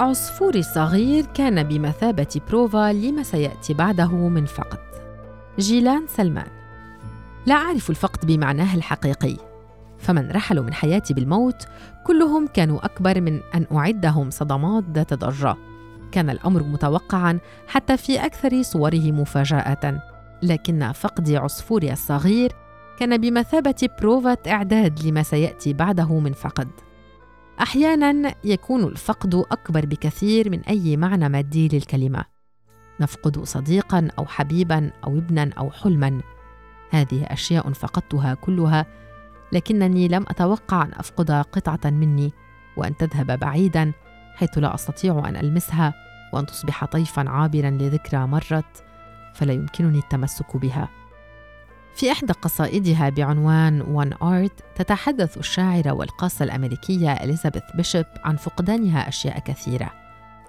عصفوري الصغير كان بمثابة بروفا لما سيأتي بعده من فقد. جيلان سلمان. لا أعرف الفقد بمعناه الحقيقي. فمن رحلوا من حياتي بالموت كلهم كانوا أكبر من أن أعدهم صدمات ذات ضجة. كان الأمر متوقعا حتى في أكثر صوره مفاجأة. لكن فقد عصفوري الصغير كان بمثابة بروفة إعداد لما سيأتي بعده من فقد. أحيانا يكون الفقد أكبر بكثير من أي معنى مادي للكلمة. نفقد صديقا أو حبيبا أو ابنا أو حلما. هذه أشياء فقدتها كلها لكنني لم أتوقع أن أفقد قطعة مني وأن تذهب بعيدا حيث لا أستطيع أن ألمسها وأن تصبح طيفا عابرا لذكرى مرت فلا يمكنني التمسك بها. في إحدى قصائدها بعنوان وان آرت تتحدث الشاعرة والقاصة الأمريكية إليزابيث بيشوب عن فقدانها أشياء كثيرة.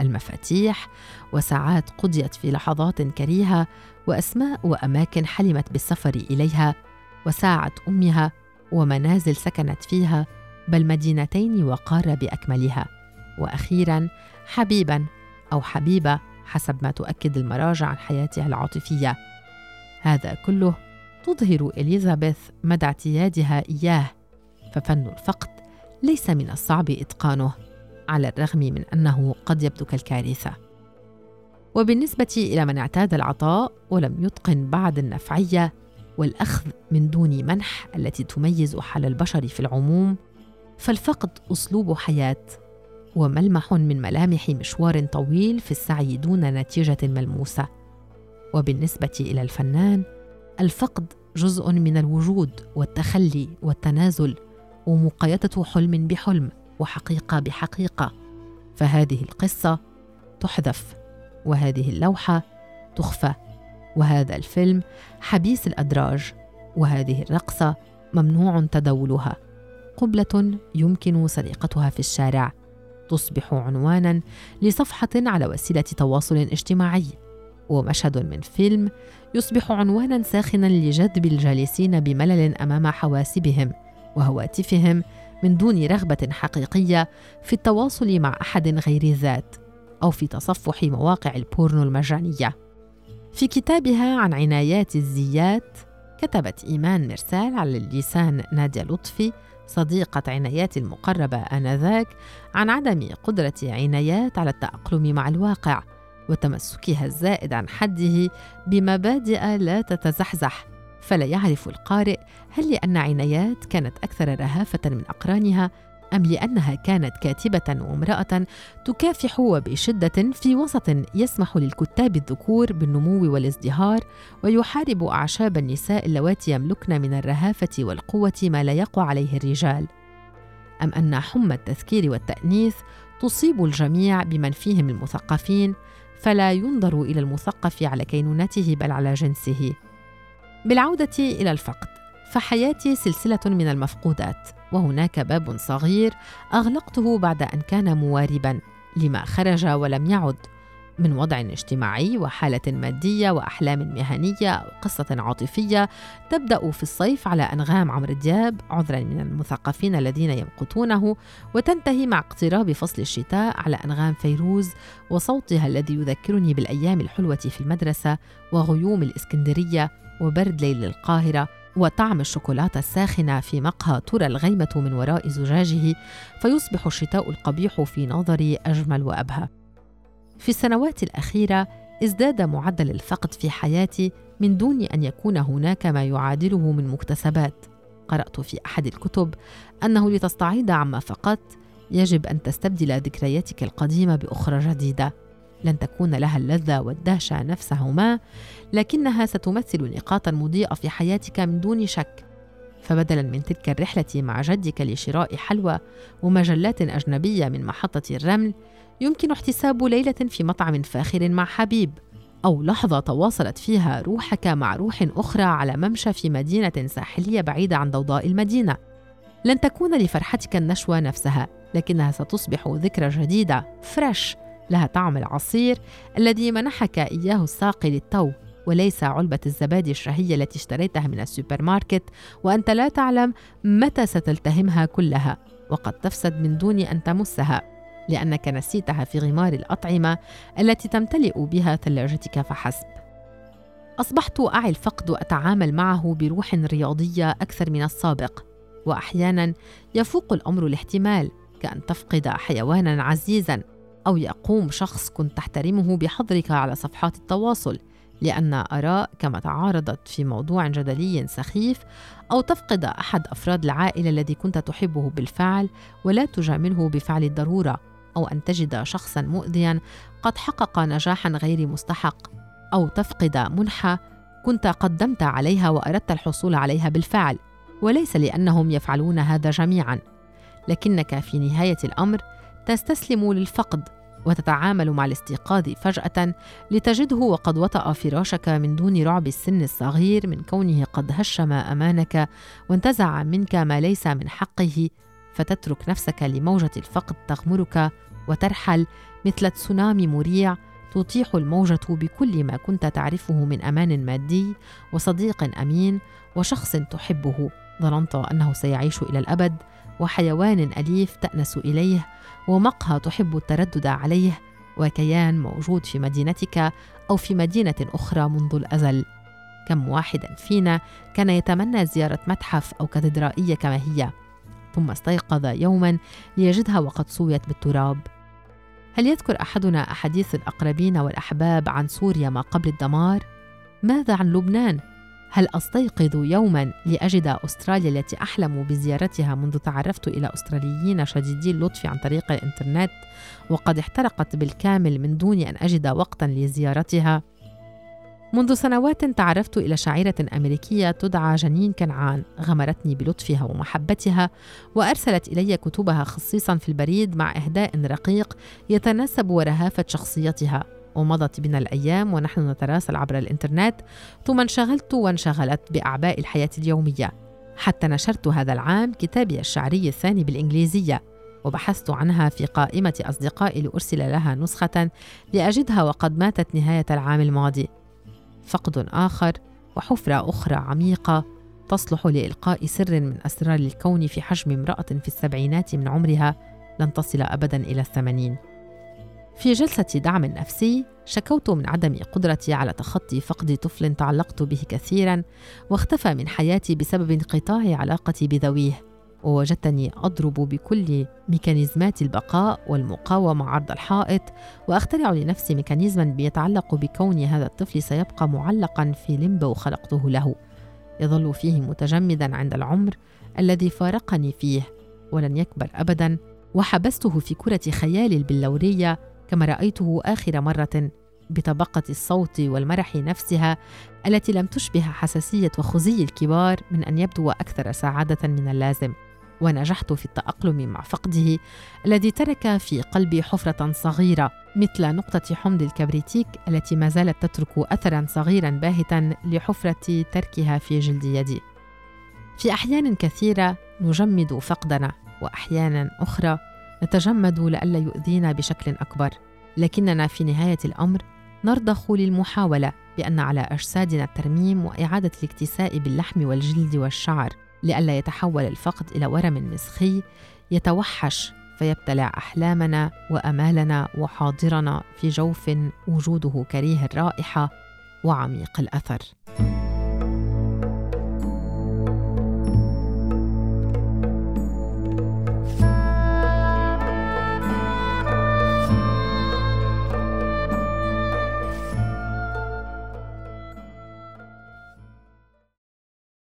المفاتيح وساعات قضيت في لحظات كريهة وأسماء وأماكن حلمت بالسفر إليها وساعة أمها ومنازل سكنت فيها بل مدينتين وقارة بأكملها. وأخيرا حبيبا أو حبيبة حسب ما تؤكد المراجع عن حياتها العاطفية. هذا كله تظهر إليزابيث مدى اعتيادها إياه. ففن الفقد ليس من الصعب إتقانه على الرغم من أنه قد يبدو كالكارثة. وبالنسبة إلى من اعتاد العطاء ولم يتقن بعد النفعية والأخذ من دون منح التي تميز حال البشر في العموم فالفقد أسلوب حياة وملمح من ملامح مشوار طويل في السعي دون نتيجة ملموسة. وبالنسبة إلى الفنان الفقد جزء من الوجود والتخلي والتنازل ومقايضه حلم بحلم وحقيقة بحقيقة. فهذه القصة تحذف وهذه اللوحة تخفى. وهذا الفيلم حبيس الأدراج وهذه الرقصة ممنوع تداولها. قبلة يمكن سرقتها في الشارع. تصبح عنوانا لصفحة على وسيلة تواصل اجتماعي. ومشهد من فيلم يصبح عنوانا ساخنا لجذب الجالسين بملل أمام حواسبهم وهواتفهم من دون رغبة حقيقية في التواصل مع أحد غير الذات أو في تصفح مواقع البورنو المجانية. في كتابها عن عنايات الزيات كتبت إيمان مرسال على اللسان نادية لطفي صديقة عنايات المقربة آنذاك عن عدم قدرة عنايات على التأقلم مع الواقع. وتمسكها الزائد عن حده بمبادئ لا تتزحزح. فلا يعرف القارئ هل لأن عنايات كانت أكثر رهافة من أقرانها أم لأنها كانت كاتبة وامرأة تكافح وبشدة في وسط يسمح للكتاب الذكور بالنمو والازدهار ويحارب أعشاب النساء اللواتي يملكن من الرهافة والقوة ما لا يقوى عليه الرجال. أم أن حمى التذكير والتأنيث تصيب الجميع بمن فيهم المثقفين فلا ينظر إلى المثقف على كينونته بل على جنسه. بالعودة إلى الفقد فحياتي سلسلة من المفقودات وهناك باب صغير أغلقته بعد أن كان مواربا لما خرج ولم يعد. من وضع اجتماعي وحالة مادية وأحلام مهنية وقصة عاطفية تبدأ في الصيف على أنغام عمرو دياب عذرا من المثقفين الذين يمقتونه وتنتهي مع اقتراب فصل الشتاء على أنغام فيروز وصوتها الذي يذكرني بالأيام الحلوة في المدرسة وغيوم الإسكندرية وبرد ليل القاهرة وطعم الشوكولاتة الساخنة في مقهى ترى الغيمة من وراء زجاجه فيصبح الشتاء القبيح في نظري أجمل وأبهى. في السنوات الأخيرة ازداد معدل الفقد في حياتي من دون أن يكون هناك ما يعادله من مكتسبات. قرأت في أحد الكتب أنه لتستعيض عما فقدت يجب أن تستبدل ذكرياتك القديمة بأخرى جديدة. لن تكون لها اللذة والدهشة نفسهما لكنها ستمثل نقاطا مضيئة في حياتك من دون شك. فبدلا من تلك الرحلة مع جدك لشراء حلوى ومجلات أجنبية من محطة الرمل يمكن احتساب ليلة في مطعم فاخر مع حبيب أو لحظة تواصلت فيها روحك مع روح أخرى على ممشى في مدينة ساحلية بعيدة عن ضوضاء المدينة. لن تكون لفرحتك النشوة نفسها، لكنها ستصبح ذكرى جديدة fresh لها طعم العصير الذي منحك إياه الساقي للتو وليس علبة الزبادي الشهية التي اشتريتها من السوبر ماركت وأنت لا تعلم متى ستلتهمها كلها وقد تفسد من دون أن تمسها لأنك نسيتها في غمار الأطعمة التي تمتلئ بها ثلاجتك فحسب. أصبحت أعي الفقد واتعامل معه بروح رياضية أكثر من السابق واحيانا يفوق الأمر الاحتمال كأن تفقد حيوانا عزيزا أو يقوم شخص كنت تحترمه بحظرك على صفحات التواصل. لأن آراء كما تعارضت في موضوع جدلي سخيف أو تفقد أحد أفراد العائلة الذي كنت تحبه بالفعل ولا تجامله بفعل الضرورة أو أن تجد شخصا مؤذيا قد حقق نجاحا غير مستحق أو تفقد منحة كنت قدمت عليها وأردت الحصول عليها بالفعل وليس لأنهم يفعلون هذا جميعا. لكنك في نهاية الأمر تستسلم للفقد وتتعامل مع الاستيقاظ فجأة لتجده وقد وطأ فراشك من دون رعب السن الصغير من كونه قد هشم أمانك وانتزع منك ما ليس من حقه فتترك نفسك لموجة الفقد تغمرك وترحل مثل تسونامي مريع تطيح الموجة بكل ما كنت تعرفه من أمان مادي وصديق أمين وشخص تحبه. ظننت أنه سيعيش إلى الأبد وحيوان أليف تأنس إليه ومقهى تحب التردد عليه وكيان موجود في مدينتك أو في مدينة أخرى منذ الأزل. كم واحد فينا كان يتمنى زيارة متحف أو كاتدرائية كما هي؟ ثم استيقظ يوما ليجدها وقد سويت بالتراب. هل يذكر أحدنا أحاديث الأقربين والأحباب عن سوريا ما قبل الدمار؟ ماذا عن لبنان؟ هل أستيقظ يوما لأجد أستراليا التي أحلم بزيارتها منذ تعرفت إلى أستراليين شديدي اللطف عن طريق الإنترنت وقد احترقت بالكامل من دون أن أجد وقتا لزيارتها؟ منذ سنوات تعرفت إلى شاعرة أمريكية تدعى جنين كنعان غمرتني بلطفها ومحبتها وأرسلت إلي كتبها خصيصا في البريد مع إهداء رقيق يتناسب ورهافة شخصيتها ومضت بنا الأيام ونحن نتراسل عبر الإنترنت ثم انشغلت وانشغلت بأعباء الحياة اليومية. حتى نشرت هذا العام كتابي الشعري الثاني بالإنجليزية وبحثت عنها في قائمة أصدقائي لأرسل لها نسخة لأجدها وقد ماتت نهاية العام الماضي. فقد آخر وحفرة أخرى عميقة تصلح لإلقاء سر من أسرار الكون في حجم امرأة في السبعينات من عمرها لن تصل أبدا إلى الثمانين. في جلسة دعم نفسي شكوت من عدم قدرتي على تخطي فقد طفل تعلقت به كثيرا واختفى من حياتي بسبب انقطاع علاقتي بذويه ووجدتني أضرب بكل ميكانيزمات البقاء والمقاومة عرض الحائط وأخترع لنفسي ميكانيزما بيتعلق بكون هذا الطفل سيبقى معلقا في لمبو خلقته له. يظل فيه متجمدا عند العمر الذي فارقني فيه ولن يكبر ابدا وحبسته في كرة خيالي البلورية كما رأيته آخر مرة بطبقة الصوت والمرح نفسها التي لم تشبه حساسية وخزي الكبار من أن يبدو أكثر سعادة من اللازم. ونجحت في التأقلم مع فقده الذي ترك في قلبي حفرة صغيرة مثل نقطة حمض الكبريتيك التي ما زالت تترك اثرا صغيرا باهتا لحفرة تركها في جلد يدي. في أحيان كثيرة نجمد فقدنا واحيانا أخرى نتجمد لئلا يؤذينا بشكل أكبر. لكننا في نهاية الأمر نرضخ للمحاولة بأن على أجسادنا الترميم وإعادة الاكتساء باللحم والجلد والشعر. لئلا يتحول الفقد إلى ورم مسخي يتوحش فيبتلع أحلامنا وأمالنا وحاضرنا في جوف وجوده كريه الرائحة وعميق الأثر.